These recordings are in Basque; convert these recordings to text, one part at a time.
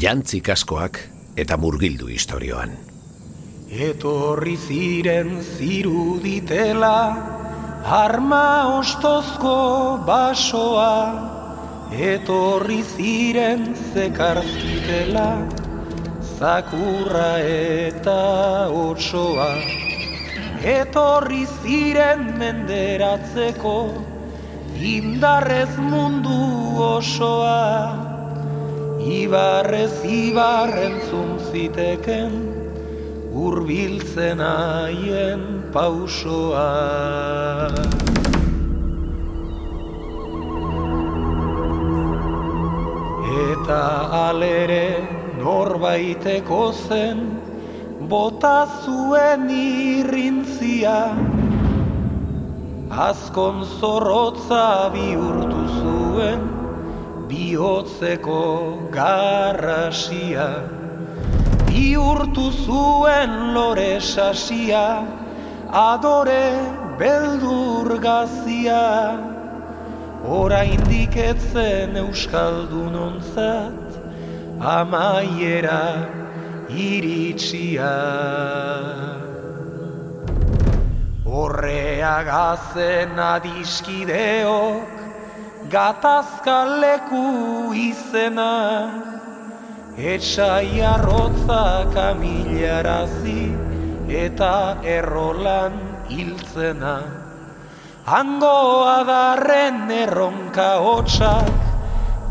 jantzik askoak eta murgildu historioan. Etorri ziren ziruditela, arma ostozko basoa, etorri ziren zekarzitela, zakurra eta otsoa. Etorri ziren menderatzeko, indarrez mundu osoa, ibarrez ibarren zuntziteken, urbiltzen haien pausoa. Eta alere norbaiteko zen, bota zuen irrintzia, azkon zorrotza bihurtu zuen, bihotzeko garrasia bihurtu zuen lore sasia, adore beldur gazia, ora indiketzen euskaldun onzat, amaiera iritsia. Horrea gazen adiskideok, gatazkaleku izena, Etxai arrotza kamilarazi eta errolan hiltzena. Hango adarren erronka hotxak,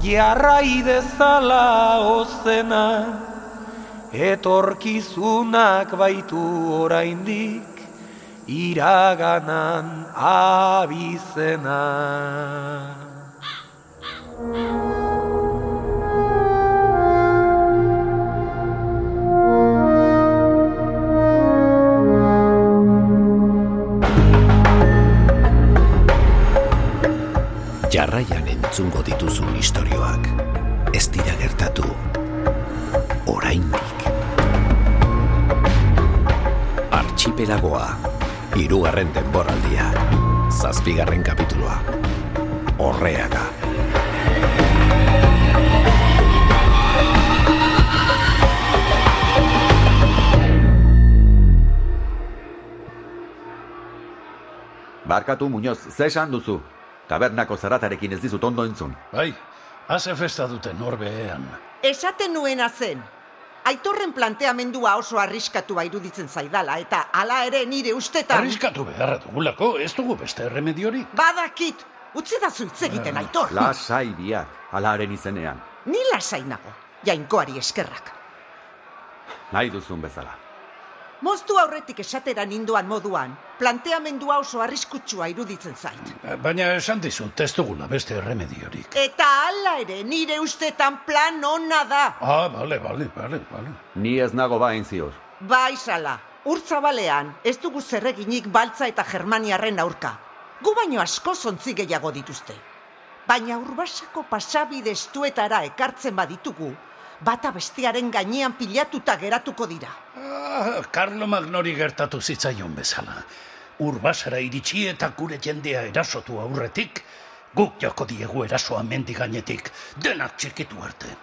jarrai dezala ozena. Etorkizunak baitu oraindik, iraganan abizena. Jarraian entzungo dituzu istorioak. Ez dira gertatu. Oraindik. Archipelagoa. Hirugarren denboraldia. Zazpigarren kapituloa. Horreaga. Barkatu Muñoz, zesan duzu? Tabernako zaratarekin ez dizut ondo entzun. Bai, haze festa duten norbeean. Esaten nuena zen. Aitorren planteamendua oso arriskatua iruditzen zaidala, eta hala ere nire ustetan... Arriskatu beharra dugulako, ez dugu beste erremediori. Badakit, utzi da zuitz egiten aitor. Lasai biak, alaren izenean. Ni lasainago, jainkoari eskerrak. Nahi duzun bezala. Moztu aurretik esatera ninduan moduan, planteamendua oso arriskutsua iruditzen zait. Baina esan dizut, ez dugula beste erremediorik. Eta hala ere, nire ustetan plan onna da. Ah, bale, bale, bale, bale. Ni ez nago bain ziur. Bai, sala, urtzabalean, ez dugu zerreginik baltza eta germaniarren aurka. Gu baino asko zontzi gehiago dituzte. Baina urbasako pasabide estuetara ekartzen baditugu, bata bestearen gainean pilatuta geratuko dira. Ah, Carlo Magnori gertatu zitzaion bezala. Urbasara iritsi eta gure jendea erasotu aurretik, guk joko diegu erasoa mendi gainetik, denak txikitu arte.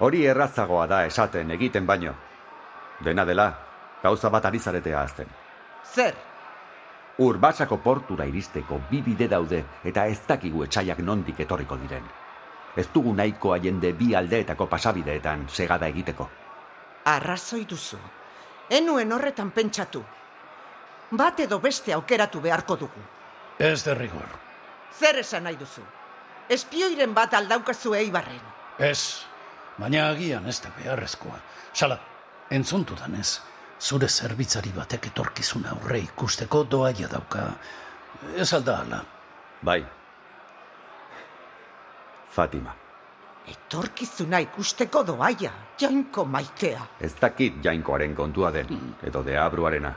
Hori errazagoa da esaten egiten baino. Dena dela, gauza bat ari zaretea azten. Zer, Urbasako portura iristeko bi bide daude eta ez dakigu etxaiak nondik etorriko diren. Ez dugu nahikoa jende bi aldeetako pasabideetan segada egiteko. arrazoi duzu. Enuen horretan pentsatu. Bat edo beste aukeratu beharko dugu. Ez derrigor. Zer esan nahi duzu? Espioiren bat aldaukazu eibarren. Ez, baina agian ez da beharrezkoa. Sala, entzuntu danez, zure zerbitzari batek etorkizuna aurre ikusteko doaia dauka. Ez alda ala. Bai. Fatima. Etorkizuna ikusteko doaia, jainko maitea. Ez dakit jainkoaren kontua den, edo deabruarena.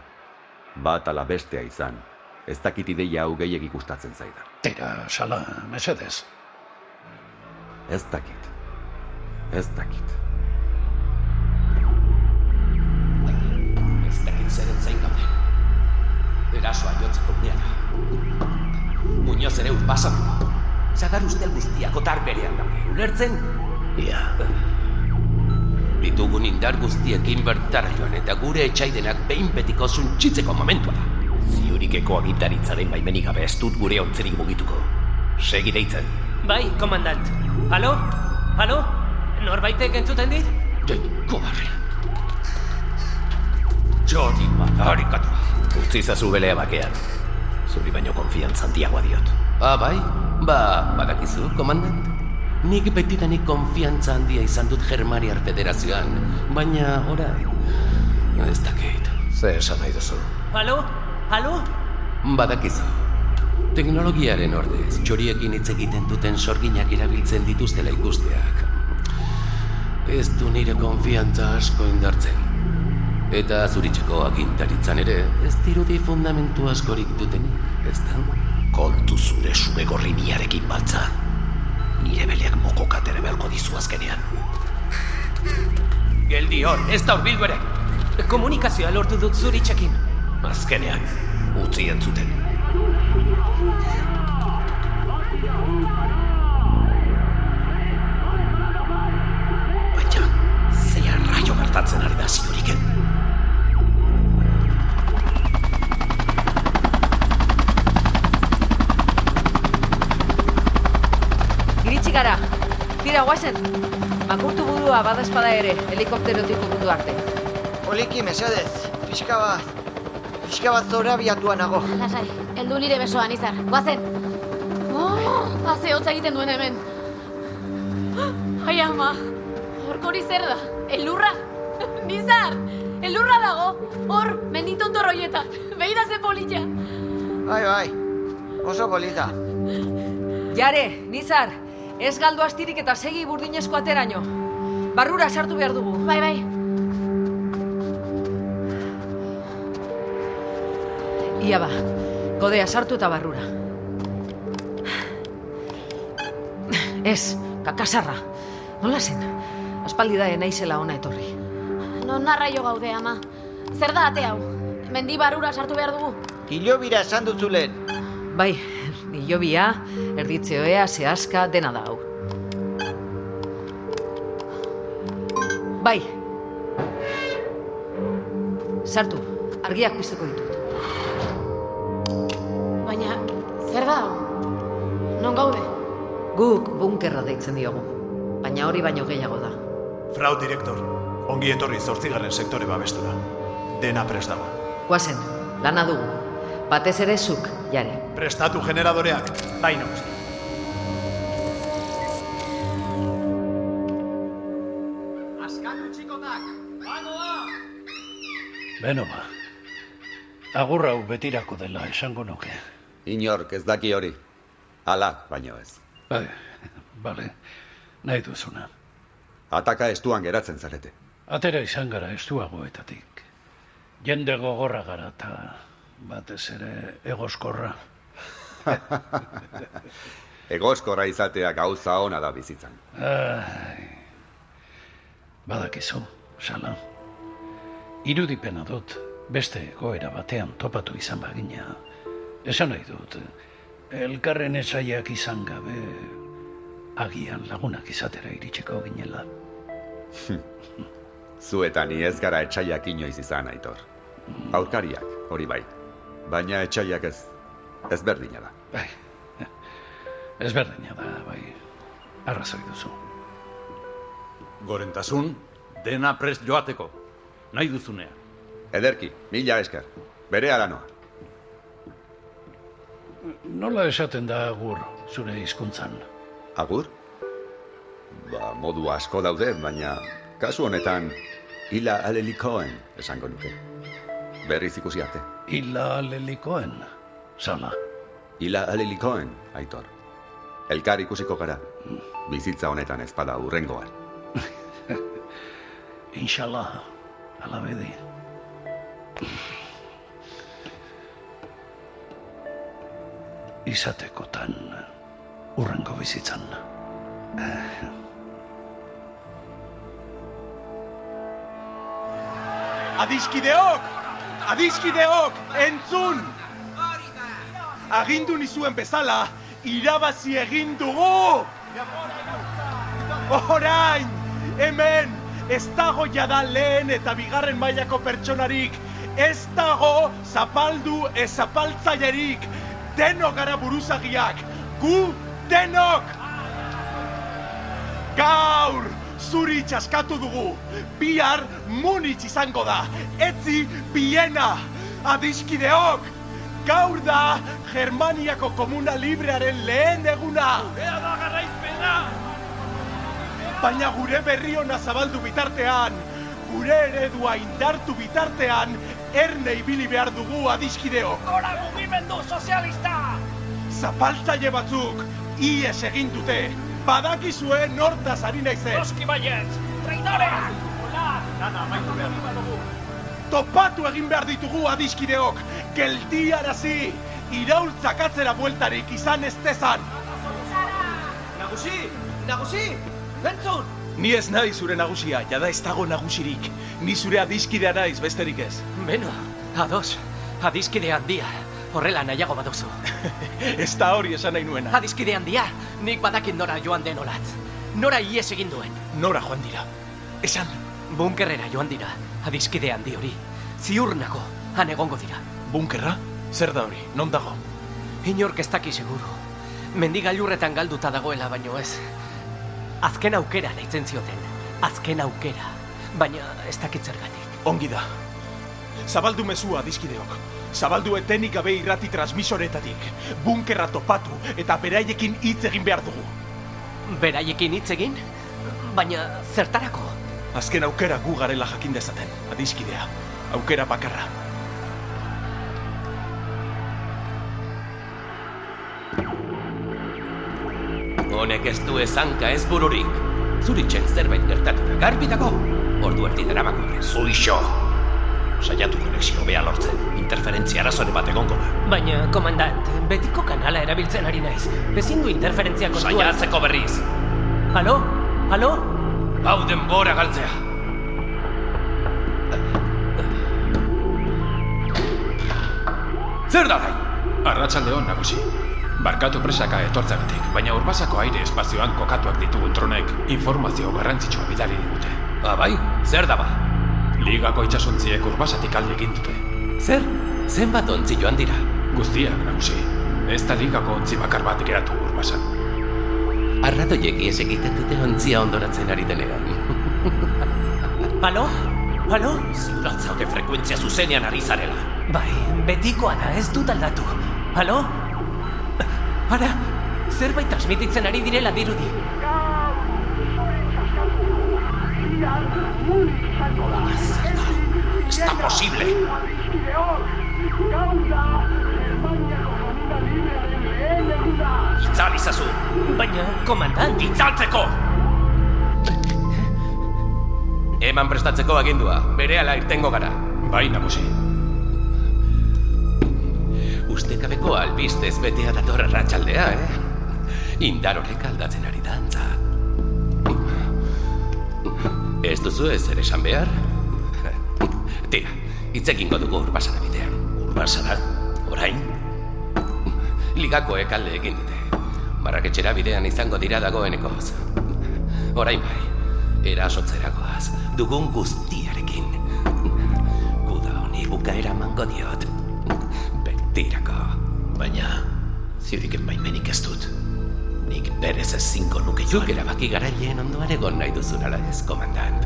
Bat ala bestea izan. Ez dakit ideia hau gehiek ikustatzen zaida. Tira, sala, mesedez. Ez dakit. Ez dakit. Ez dakit zeren zain gauden. Erasoa jotzeko uneara. Muñoz ere urbasatu. Zagar ustel guztiak otar berean daude. Ulertzen? Ia. Ditugun indar guztiekin bertara joan eta gure etxaidenak behin betiko zuntxitzeko momentua da. Ziurikeko agintaritzaren baimenik gabe ez dut gure ontzerik mugituko. Segi deitzen. Bai, komandant. Halo? Halo? Norbaitek entzuten dit? Joi, kobarre. Jodi madarikatua. Utzi zazu belea bakean. Zuri baino konfiantza handiagoa diot. Ah, bai? Ba, badakizu, komandant? Nik betidanik konfiantza handia izan dut Germaniar Federazioan, baina orai, ez dakit. Ze esan nahi duzu. Halo? Halo? Badakizu. Teknologiaren ordez, txoriekin hitz egiten duten sorginak erabiltzen dituztela ikusteak. Ez du nire konfiantza asko indartzen. Eta zuritzeko agintaritzan ere, ez dirudi fundamentu askorik dutenik, ez da? Kontu zure sume gorri niarekin baltza. Nire beleak moko katere beharko dizu azkenean. Geldi hor, ez da urbildu ere. Komunikazioa lortu dut zuritxekin. Azkenean, utzi entzuten. Baina, zeia raio gertatzen ari da ziuriken. Gara. Tira, guazen. Makurtu burua badazpada ere, helikopterotik mundu arte. Poliki, mesedez. Pixka bat. Pixka bat zora biatua nago. Lasai, heldu nire besoan, izar. Guazen. Oh, haze hotza egiten duen hemen. Ai ama, horkori zer da? Elurra? Nizar, elurra dago. Hor, menditontor horietan. Beida ze polilla. Bai, bai. Oso polita. Jare, Nizar, ez galdu astirik eta segi burdinezko ateraino. Barrura sartu behar dugu. Bai, bai. Ia ba, kodea sartu eta barrura. Ez, kakasarra. Nola zen? Aspaldi da naizela ona etorri. Non narraio gaude, ama. Zer da ate hau? Mendi barrura sartu behar dugu. Hilobira esan duzu lehen. Bai, nilobia, erditzeoea, zehaska, dena da hau. Bai. Sartu, argiak piztuko ditut. Baina, zer da? Non gaude? Guk bunkerra deitzen diogu. Baina hori baino gehiago da. Frau direktor, ongi etorri zortzigarren sektore babestura. Dena prest dago. Guazen, lana dugu. Batez ere zuk, jare. Prestatu generadoreak. Bai, Beno ba. Agur hau betirako dela esango nuke. Inork ez daki hori. Ala, baino ez. Bai, bale, nahi duzuna. Ataka estuan geratzen zarete. Atera izan gara estuagoetatik. Jende gogorra gara eta batez ere egoskorra. Egoskorra izatea gauza ona da bizitzan. Ai, badakizu, sala. Irudipena dut, beste goera batean topatu izan bagina. Esan nahi dut, elkarren esaiak izan gabe, agian lagunak izatera iritsiko ginela. Zu eta ni ez gara etxaiak inoiz izan, aitor. Aurkariak, hori bai. Baina etxaiak ez, ez berdina da. Bai, ezberdina da, bai, arrazoi duzu. Gorentasun, dena prest joateko. Nahi duzunean. Ederki, mila esker. Bere aranoa. Nola esaten da agur zure hizkuntzan? Agur? Ba, modu asko daude, baina kasu honetan hila alelikoen esango nuke. Berriz ikusi arte. Ila lelikoen, sala. Hila alelikoen, aitor. Elkar ikusiko gara. Bizitza honetan ezpada urrengoan. Inshallah, ala bedi. Izatekotan, urrengo bizitzan. Eh, Adiskideok! Adiskideok! Entzun! Agindu nizuen bezala, irabazi egin dugu! Orain! Hemen! Ez dago jada lehen eta bigarren mailako pertsonarik. Ez dago zapaldu ez zapaltzailerik. Denok gara buruzagiak. Gu denok! Gaur, zuri txaskatu dugu. Bihar Munich izango da. Etzi Biena. Adiskideok! Gaur da Germaniako komuna librearen lehen eguna. Gurea da garaipena! Baina gure berri ona zabaldu bitartean, gure eredua indartu bitartean, erne ibili behar dugu adiskideok. Gora mugimendu sozialista! Zapaltzaile batzuk, ies egin dute. Badakizue nortaz ari naizen. Noski baiet! Traidores! Hola! Nana, maitu behar dugu. Topatu egin behar ditugu adiskideok, geldiarazi, iraultzak atzera bueltarik izan ez dezan. Nagusi! Nagusi! Entzun! Ni ez nahi zure nagusia, jada ez dago nagusirik. Ni zure adiskidea naiz besterik ez. Beno, ados, adiskide handia. Horrela nahiago baduzu. ez da hori esan nahi nuena. Adiskide handia, nik badakin nora joan den olatz. Nora ies egin duen. Nora joan dira. Esan. Bunkerrera joan dira, adiskide handi hori. Ziur nago, han egongo dira. Bunkerra? Zer da hori, non dago? Inork ez daki seguru. Mendigailurretan galduta dagoela baino ez. Azken aukera deitzen zioten. Azken aukera. Baina ez dakit zergatik. Ongi da. Zabaldu mezua adiskideok. Zabaldu etenik gabe irrati transmisoretatik. Bunkerra topatu eta beraiekin hitz egin behar dugu. Beraiekin hitz egin? Baina zertarako? Azken aukera gu garela jakin dezaten, adiskidea. Aukera bakarra. Honek ez du ezanka ez bururik. Zuritzen zerbait gertatu da garbi dago. Ordu erdi daramago. Zuixo! Saiatu konexio bea lortzen. Interferentzia arazoren bat egongo da. Baina, komandant, betiko kanala erabiltzen ari naiz. Ezin du interferentzia kontua... Saiatzeko berriz. Halo? Halo? Hau denbora galtzea. Zer da gai? Arratsalde hon, nagusi. Barkatu presaka etortzagatik, baina urbasako aire espazioan kokatuak ditugun dronek informazio garrantzitsua bidali digute. Ba bai, zer da ba? Ligako itxasontziek urbasatik alde egin dute. Zer? Zenbat ontzi joan dira? Guztiak, nagusi. Ez da ligako ontzi bakar bat geratu urbasan. Arratoiek ies egiten dute ontzia ondoratzen ari denean. Halo? Halo? Ziuratzaude frekuentzia zuzenean ari zarela. Bai, betikoa da, ez dut aldatu. Halo? Ara, zerbait transmititzen ari direla dirudi. Ez da posible. Itzal izazu. Baina, komandant. Itzaltzeko! Eman prestatzeko agindua, berehala irtengo gara. Bai, nagusi. Ustekabeko albistez betea dator arratsaldea, eh? Indar horrek aldatzen ari da, antza. Ez duzu ez ere esan behar? Tira, hitzekingo dugu urbasara bidean. Urbasara? Orain? Ligakoek alde egin dute. Barraketxera bidean izango dira dagoenekoz. Orain bai, erasotzeragoaz, dugun guztiarekin. Guda honi bukaera mango diot. Betirako. Baina, ziuriken baimenik ez dut. Nik berez ez zinko nuke joan. Zuk erabaki garaileen ondoan egon nahi duzun ala ez, komandant.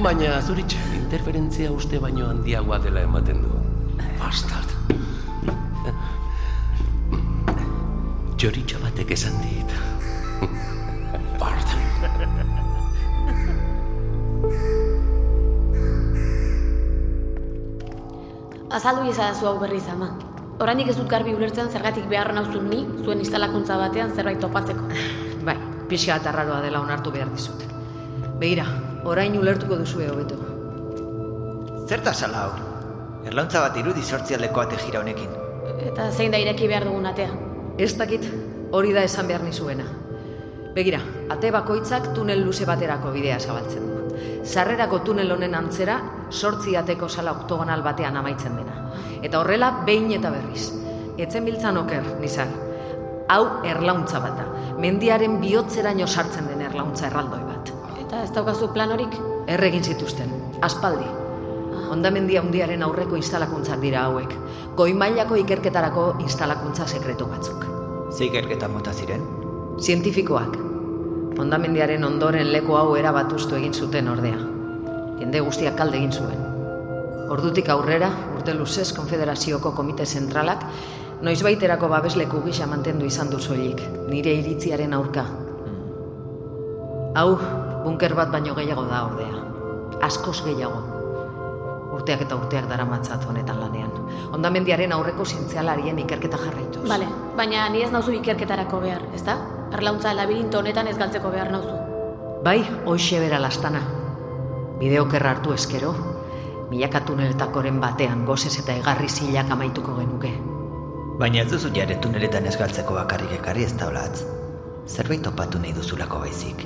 Baina zuritxan interferentzia uste baino handiagoa dela ematen du. Bastard. Txoritxo batek esan dit. Pardon. Azaldu izadazu hau berriz ama. Oraindik ez dut garbi ulertzen zergatik beharra nauzun ni zuen instalakuntza batean zerbait topatzeko. Bai, pixka eta arraroa dela onartu behar dizut. Begira, orain ulertuko duzue hobeto. Zerta sala hau? Erlauntza bat irudi sortzialdeko ate jira honekin. Eta zein da ireki behar dugun atea? Ez dakit, hori da esan behar nizuena. Begira, ate bakoitzak tunel luze baterako bidea zabaltzen du. Sarrerako tunel honen antzera, sortzi ateko sala oktogonal batean amaitzen dena. Eta horrela, behin eta berriz. Etzen biltzan oker, nizar. Hau erlauntza bat da. Mendiaren bihotzeraino sartzen den erlauntza erraldoi bat. Eta ez daukazu plan horik? Erregin zituzten, aspaldi. Ondamendia handiaren aurreko instalakuntzak dira hauek. Goi mailako ikerketarako instalakuntza sekretu batzuk. Ze ikerketa mota ziren? Zientifikoak. Ondamendiaren ondoren leku hau erabatuztu egin zuten ordea. Jende guztiak kalde egin zuen. Ordutik aurrera, urte luzez konfederazioko komite zentralak, noizbaiterako babesleku gisa mantendu izan du soilik, nire iritziaren aurka. Hau, bunker bat baino gehiago da ordea. Askoz gehiago. Urteak eta urteak dara matzat honetan lanean. Ondamendiaren aurreko zientzialarien ikerketa jarraituz. Bale, baina ni ez nauzu ikerketarako behar, ezta? Erlauntza labirinto honetan ez galtzeko behar nauzu. Bai, hoxe bera lastana. Bideokerra hartu eskero, milaka tuneletakoren batean gozez eta egarri zilak amaituko genuke. Baina ez duzu jare tuneletan ez galtzeko bakarrik ekarri ez da holatz. Zerbait topatu nahi duzulako baizik.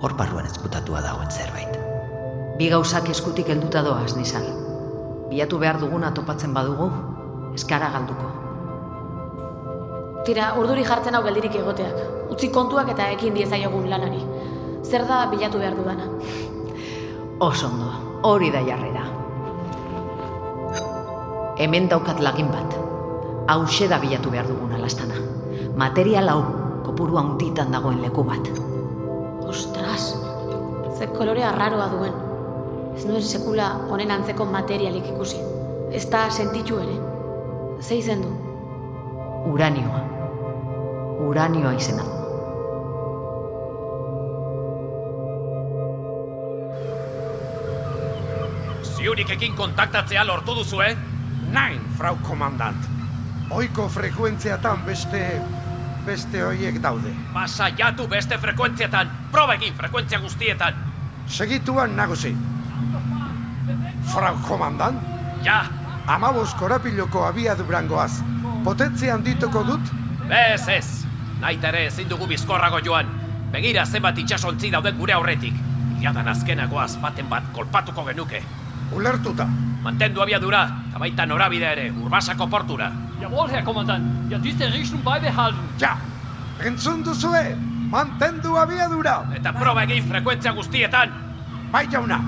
Hor barruan ezkutatua dagoen zerbait. Bi gauzak eskutik helduta doaz, nizal. Bilatu behar duguna topatzen badugu, eskara galduko. Tira, urduri jartzen hau geldirik egoteak. Utzi kontuak eta ekin diezaiogun lanari. Zer da bilatu behar dudana? Oso ondo, hori da jarrera. Hemen daukat lagin bat. Hauxe da bilatu behar duguna lastana. Material hau, kopuru handitan dagoen leku bat. Ostras, ze kolore arraroa duen. Ez nuen sekula honen antzeko materialik ikusi. Ez da sentitu ere. Ze izen du? Uranioa. Uranioa izena du. Ziurikekin kontaktatzea lortu duzu, eh? Nain, frau komandant. Oiko frekuentziatan beste... beste hoiek daude. Pasaiatu beste frekuentzietan, probekin frekuentzia guztietan. Segituan nagusi. Frau komandant? Ja. Amabos korapiloko abiadurangoaz. Potentzia handituko dut? Ez, ez. Naita ere ezin dugu bizkorrago joan. Begira zenbat itxasontzi dauden gure aurretik. Iadan azkenagoaz baten bat kolpatuko genuke. Ulertuta. Mantendu abiadura, eta baita norabide ere, urbasako portura. Jawohl, Herr Kommandant. Ja, diese Richtung beibehalten. Ja, entzun duzue, mantendu abiadura. Eta proba egin frekuentzia guztietan. Bai jauna.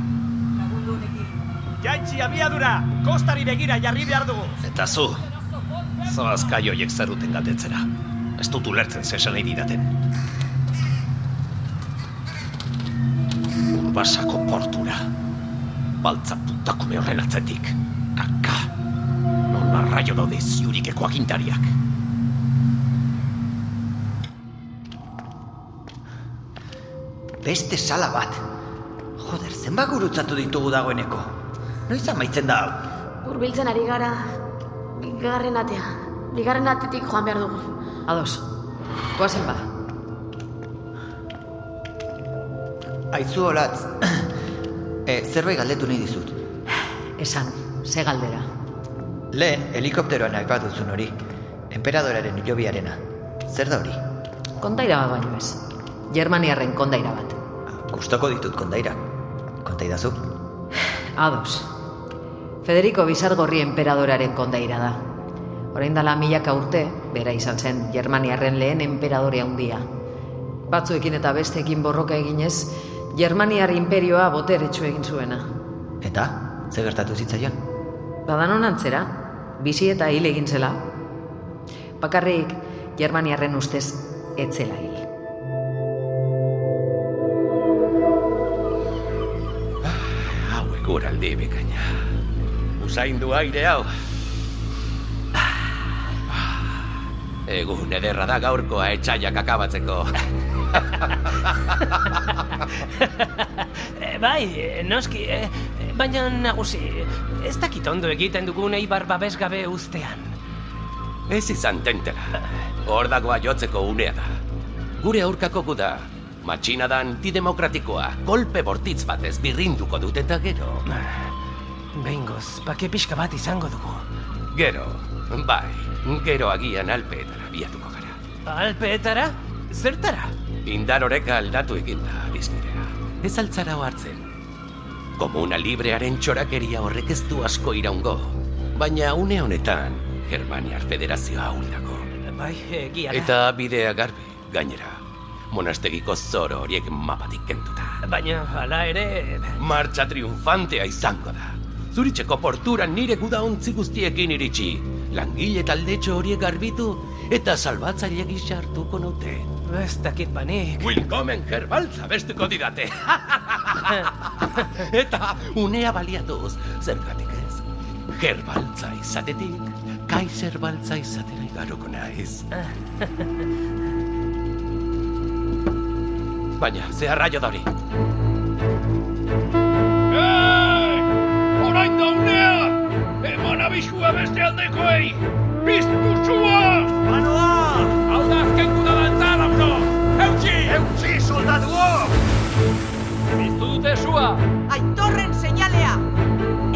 Jaitsi abiadura, kostari begira jarri behar dugu. Eta zu, zoaz kai hoiek zeruten galdetzera. Ez dut ulertzen zesan nahi didaten. Urbasako portura. Baltza puntakume horren atzetik. Kaka. Arraio daude ziurikeko agintariak. Beste sala bat. Joder, zenbat gurutzatu ditugu dagoeneko. Noiz amaitzen da hau? Urbiltzen ari gara, bigarren atea. Bigarren atetik joan behar dugu. Ados, goazen ba. Aizu olatz, e, zerbait galdetu nahi dizut. Esan, ze galdera. Lehen, helikopteroan aipatu duzun hori. Emperadoraren hilobiarena. Zer da hori? Kondaira bat baino ez. Germaniarren kondaira bat. Gustoko ditut kondaira. Kontaidazu? Ados. Federico Bizargorri emperadoraren kondaira da. Orain dala milaka urte, bera izan zen Germaniarren lehen emperadore handia. Batzuekin eta besteekin borroka eginez, Germaniar imperioa boteretsu egin zuena. Eta, ze gertatu zitzaion? Badanon antzera, bizi eta hil egin zela. Bakarrik, Germaniarren ustez, etzela hil. Hauek uraldi bekaina. Usaindu aire hau. Egun ederra da gaurkoa etxaiak akabatzeko. E, bai, e, noski, e, baina nagusi, ez dakit ondo egiten dugun eibar babesgabe uztean. Ez izan tentela. Hor dagoa jotzeko unea da. Gure aurkako gu da. Matxina da antidemokratikoa, kolpe bortitz batez birrinduko dut eta gero. Behingoz, bake pixka bat izango dugu. Gero, bai, gero agian alpeetara biatuko gara. Alpeetara? Zertara? Indar oreka aldatu egin da, biznirea. Ez altzara hartzen. Komuna librearen txorakeria horrek ez du asko iraungo. Baina une honetan, Germaniar Federazioa ahul dago. Bai, egia da. Eta bidea garbi, gainera. monastegiko zoro horiek mapatik kentuta. Baina, hala ere... Martxa triunfantea izango da. Zuritzeko portura nire guda ontzi guztiekin iritsi. Langile taldetxo horiek garbitu eta salbatzaile gisa hartuko naute. Ez dakit banik. Willkommen herbaltza bestuko didate. eta unea baliatuz, zergatik ez. Herbaltza izatetik, kaiser baltza izatera igaroko naiz. Baina, ze arraio da hori. Orain da unea! Eman abisua beste aldekoei! Biztu zua! Manoa! Eutxi, soldaduok! Biztu dute zua! Aitorren seinalea!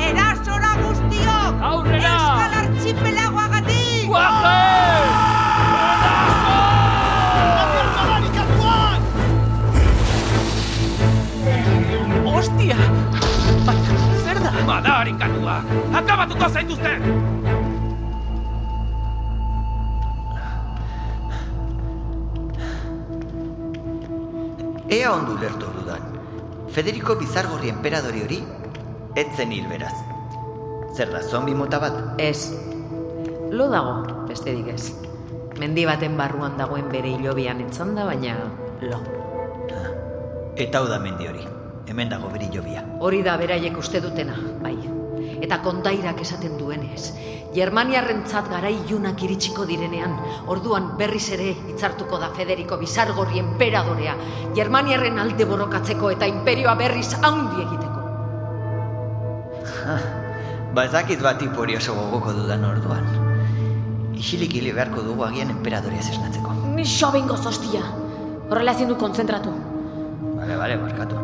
Erasora guztiok! Aurrera! Euskal Archipelagoagatik! Guazen! Ostia! Baina, zer da? Bada harinkatua! Akabatuko zaituzte! Ea ondu lertu dudan. Federico Bizargorri enperadori hori, etzen hil beraz. Zer da, zombi mota bat? Ez. Lo dago, besterik ez. Mendi baten barruan dagoen bere hilobian etzan da, baina lo. Eta hau da mendi hori. Hemen dago bere hilobia. Hori da beraiek uste dutena, bai. Eta kontairak esaten duenez, Germaniarrentzat garai ilunak iritsiko direnean, orduan berriz ere hitzartuko da Federico Bizargorri enperadorea, Germaniarren alde borrokatzeko eta imperioa berriz handi egiteko. Ba ez dakit bat hori oso gogoko dudan orduan. Isilik hile beharko dugu agian enperadorea zesnatzeko. Ni xobingo zostia. Horrela ezin du kontzentratu. Bale, bale, barkatu.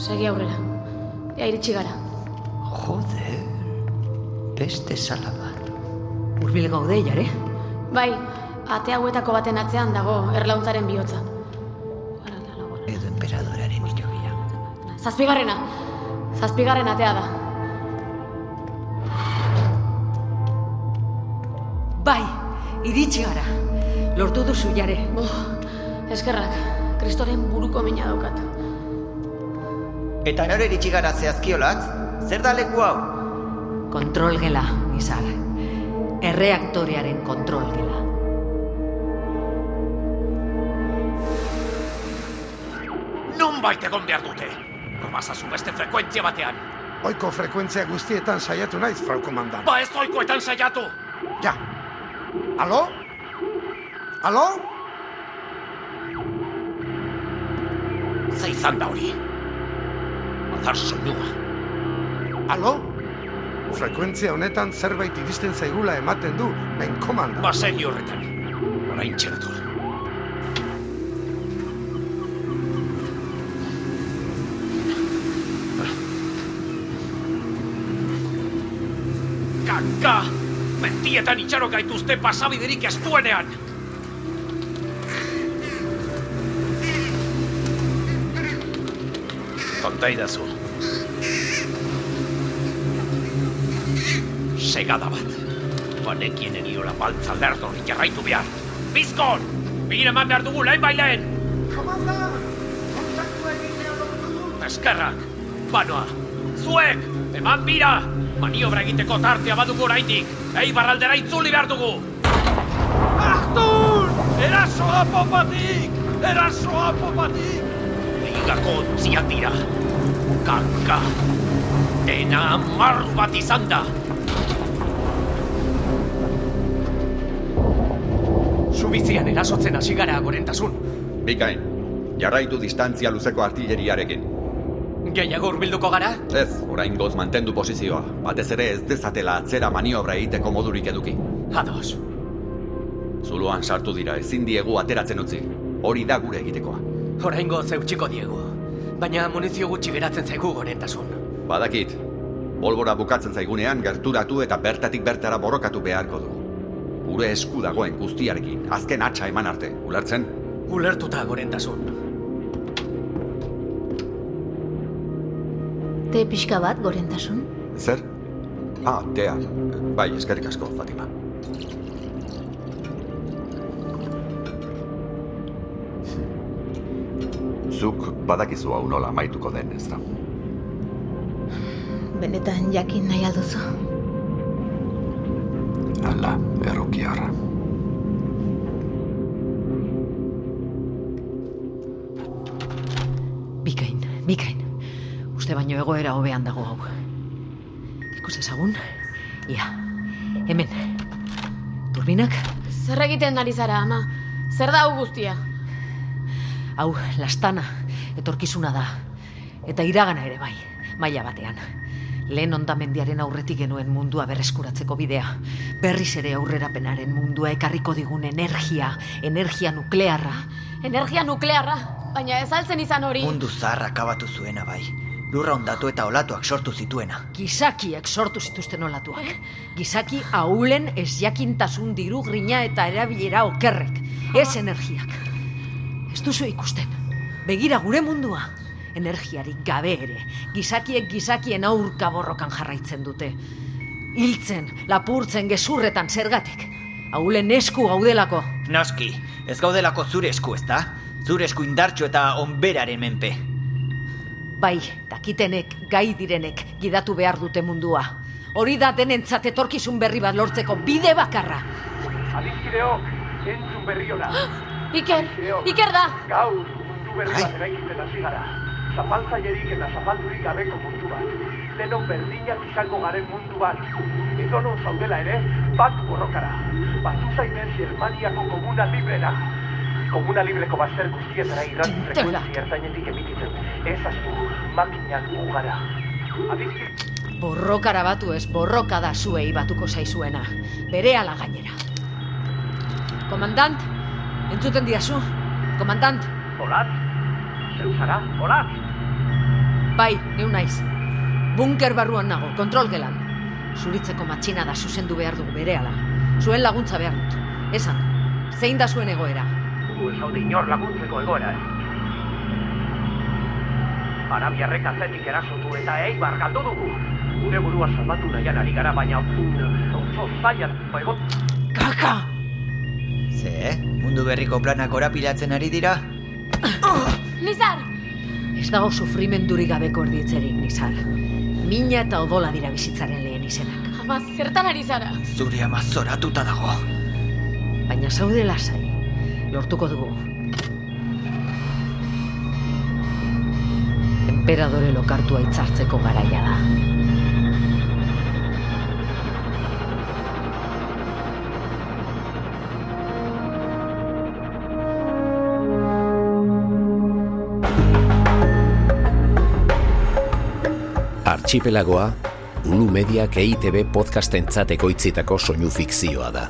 Segi aurrera. Ea iritsi gara. Jode, beste sala bat. Urbil gaude, jare? Bai, ate hauetako baten atzean dago erlauntzaren bihotza. Edo emperadorearen hilobia. Zazpigarrena. Zazpigarren atea da. Bai, iritsi gara. Lortu duzu jare. Oh, eskerrak, kristoren buruko mina daukat. Eta nore iritsi gara zehazkiolatz? Zer da leku hau? Kontrol gela, Nizar. Erreaktorearen kontrol gela. Non bait egon behar dute? Probazazu beste frekuentzia batean. Oiko frekuentzia guztietan saiatu naiz, frau komandan. Ba ez oikoetan saiatu! Ja. Alo? Alo? Ze izan da hori? Adar soinua. Alo? Frekuentzia honetan zerbait iristen zaigula ematen du, nain komanda. Ba segi horretan. Orain txerator. Kaka! Mentietan itxaro gaituzte pasabiderik estuenean! Konta idazu. Segada bat. Banekien eniola baltza lerdori jarraitu behar. Bizkon! Bire eman behar dugu lehen bailen! Komanda! Kontaktua egitea lortu dut! Eskerrak! Banoa! Zuek! Eman bira! Maniobra egiteko tartea badugu oraindik. Ei barraldera itzuli behar dugu! Artur! Erasoa popatik! Erasoa popatik! Ligako ontziak dira. Kaka! Dena marru bat izan da! Subizian erasotzen hasi gara gorentasun. Bikain, jarraitu distantzia luzeko artilleriarekin. Gehiago urbilduko gara? Ez, orain goz mantendu posizioa. Batez ere ez dezatela atzera maniobra egiteko modurik eduki. Ados. Zuluan sartu dira, ezin diegu ateratzen utzi. Hori da gure egitekoa. Oraingo zeutxiko diegu. Baina munizio gutxi geratzen zaigu gorentasun. Badakit, bolbora bukatzen zaigunean gerturatu eta bertatik bertara borrokatu beharko du. Gure esku dagoen guztiarekin, azken hatxa eman arte, ulertzen? Ulertuta gorentasun. Te pixka bat, gorentasun? Zer? Ah, tea. Bai, eskerrik asko, Fatima. Zuk badakizu hau nola maituko den, ez da? Benetan jakin nahi alduzu. Ala, errukiarra. Bikain, bikain. Uste baino egoera hobean dago hau. Ikus ezagun? Ia, hemen. Turbinak? Zer egiten ari zara, ama? Zer da hau guztia? Hau, lastana, etorkizuna da. Eta iragana ere bai, maila batean. Lehen ondamendiaren aurretik genuen mundua berreskuratzeko bidea. Berriz ere aurrerapenaren mundua ekarriko digun energia, energia nuklearra. Energia nuklearra, baina ez altzen izan hori. Mundu zaharra akabatu zuena bai. Lurra ondatu eta olatuak sortu zituena. Gizakiek sortu zituzten olatuak. Gizaki ahulen ez jakintasun diru grina eta erabilera okerrek. Ez energiak. Ez duzu ikusten. Begira gure mundua. Energiarik gabe ere. Gizakiek gizakien aurka borrokan jarraitzen dute. Hiltzen, lapurtzen gezurretan zergatik. Ahulen esku gaudelako. Noski, ez gaudelako zure esku ezta? Zure esku indartxo eta onberaren menpe. Bai, dakitenek, gai direnek gidatu behar dute mundua. Hori da denentzat etorkizun berri bat lortzeko bide bakarra. Adizkideok, entzun berri ona. Iker, Iker da! Gaur, mundu berri bat eraikiten hasi gara. Zapaltzailerik eta zapaldurik gabeko mundu bat. Denok berdinak izango garen mundu bat. Edo zaudela ere, bat borrokara. Batu zainen Germaniako komuna librera. Komuna libreko bazter guztietara irrati frekuenzi ertainetik emititzen. Ez astu, makinak ugara. Adizki... Borrokara batu ez, borroka da zuei batuko zaizuena. Bere ala gainera. Komandant, entzuten diazu? Komandant? Olat? Zeu zara? Olat? Bai, neu naiz. Bunker barruan nago, kontrol gelan. Zuritzeko matxina da zuzendu behar dugu bere ala. Zuen laguntza behar dut. Esan, zein da zuen egoera? Gu ez haude inor laguntzeko egoera, eh? Arabiarrek atzetik erasotu eta eibar galdu dugu. Gure burua salbatu nahian ari gara, baina oso zailan egot... Kaka! Ze, mundu berriko planak orapilatzen ari dira? Nizar! Ez dago sufrimendurik gabeko erditzerik, Nizar. Mina eta odola dira bizitzaren lehen izenak. Ama, zertan ari zara? Zure ama zoratuta dago. Baina zaude lasai. Lortuko dugu. Emperadore lokartua itzartzeko garaia da. Archipelagoa, Ulu Mediak EITB podcastentzat ekoitzitako soinu fikzioa da.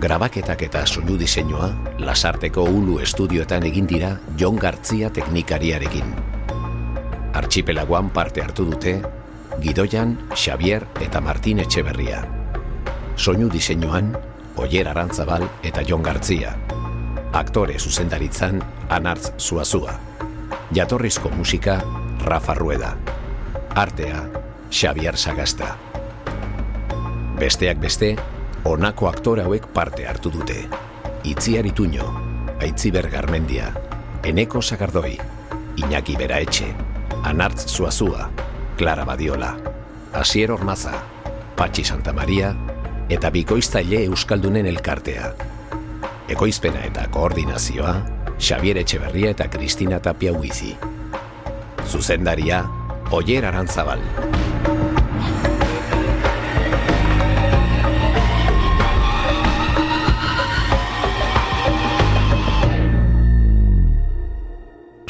Grabaketak eta soinu diseinua, lasarteko Ulu estudioetan egin dira Jon Gartzia teknikariarekin. Archipelagoan parte hartu dute, Gidoian, Xavier eta Martin Etxeberria. Soinu diseinuan, Oier Arantzabal eta Jon Gartzia. Aktore zuzendaritzan, Anartz Zuazua. Jatorrizko musika, Rafa Rueda. Artea, Xavier Sagasta. Besteak beste, honako aktore hauek parte hartu dute. Itziar Ituño, Aitziber Garmendia, Eneko Sagardoi, Iñaki Beraetxe, Anartz Zuazua, Clara Badiola, Asier Ormaza, Patxi Santa Maria eta Bikoiztaile Euskaldunen elkartea. Ekoizpena eta koordinazioa, Xavier Etxeberria eta Kristina Tapia Huizi. Zuzendaria, Oier Arantzabal.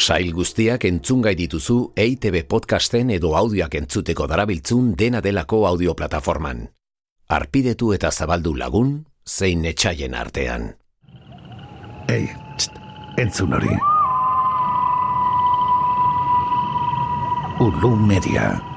Sail guztiak entzungai dituzu EITB podcasten edo audioak entzuteko darabiltzun dena delako audioplataforman. Arpidetu eta zabaldu lagun, zein etxaien artean. Ei, txt, entzun hori. Ulu Media.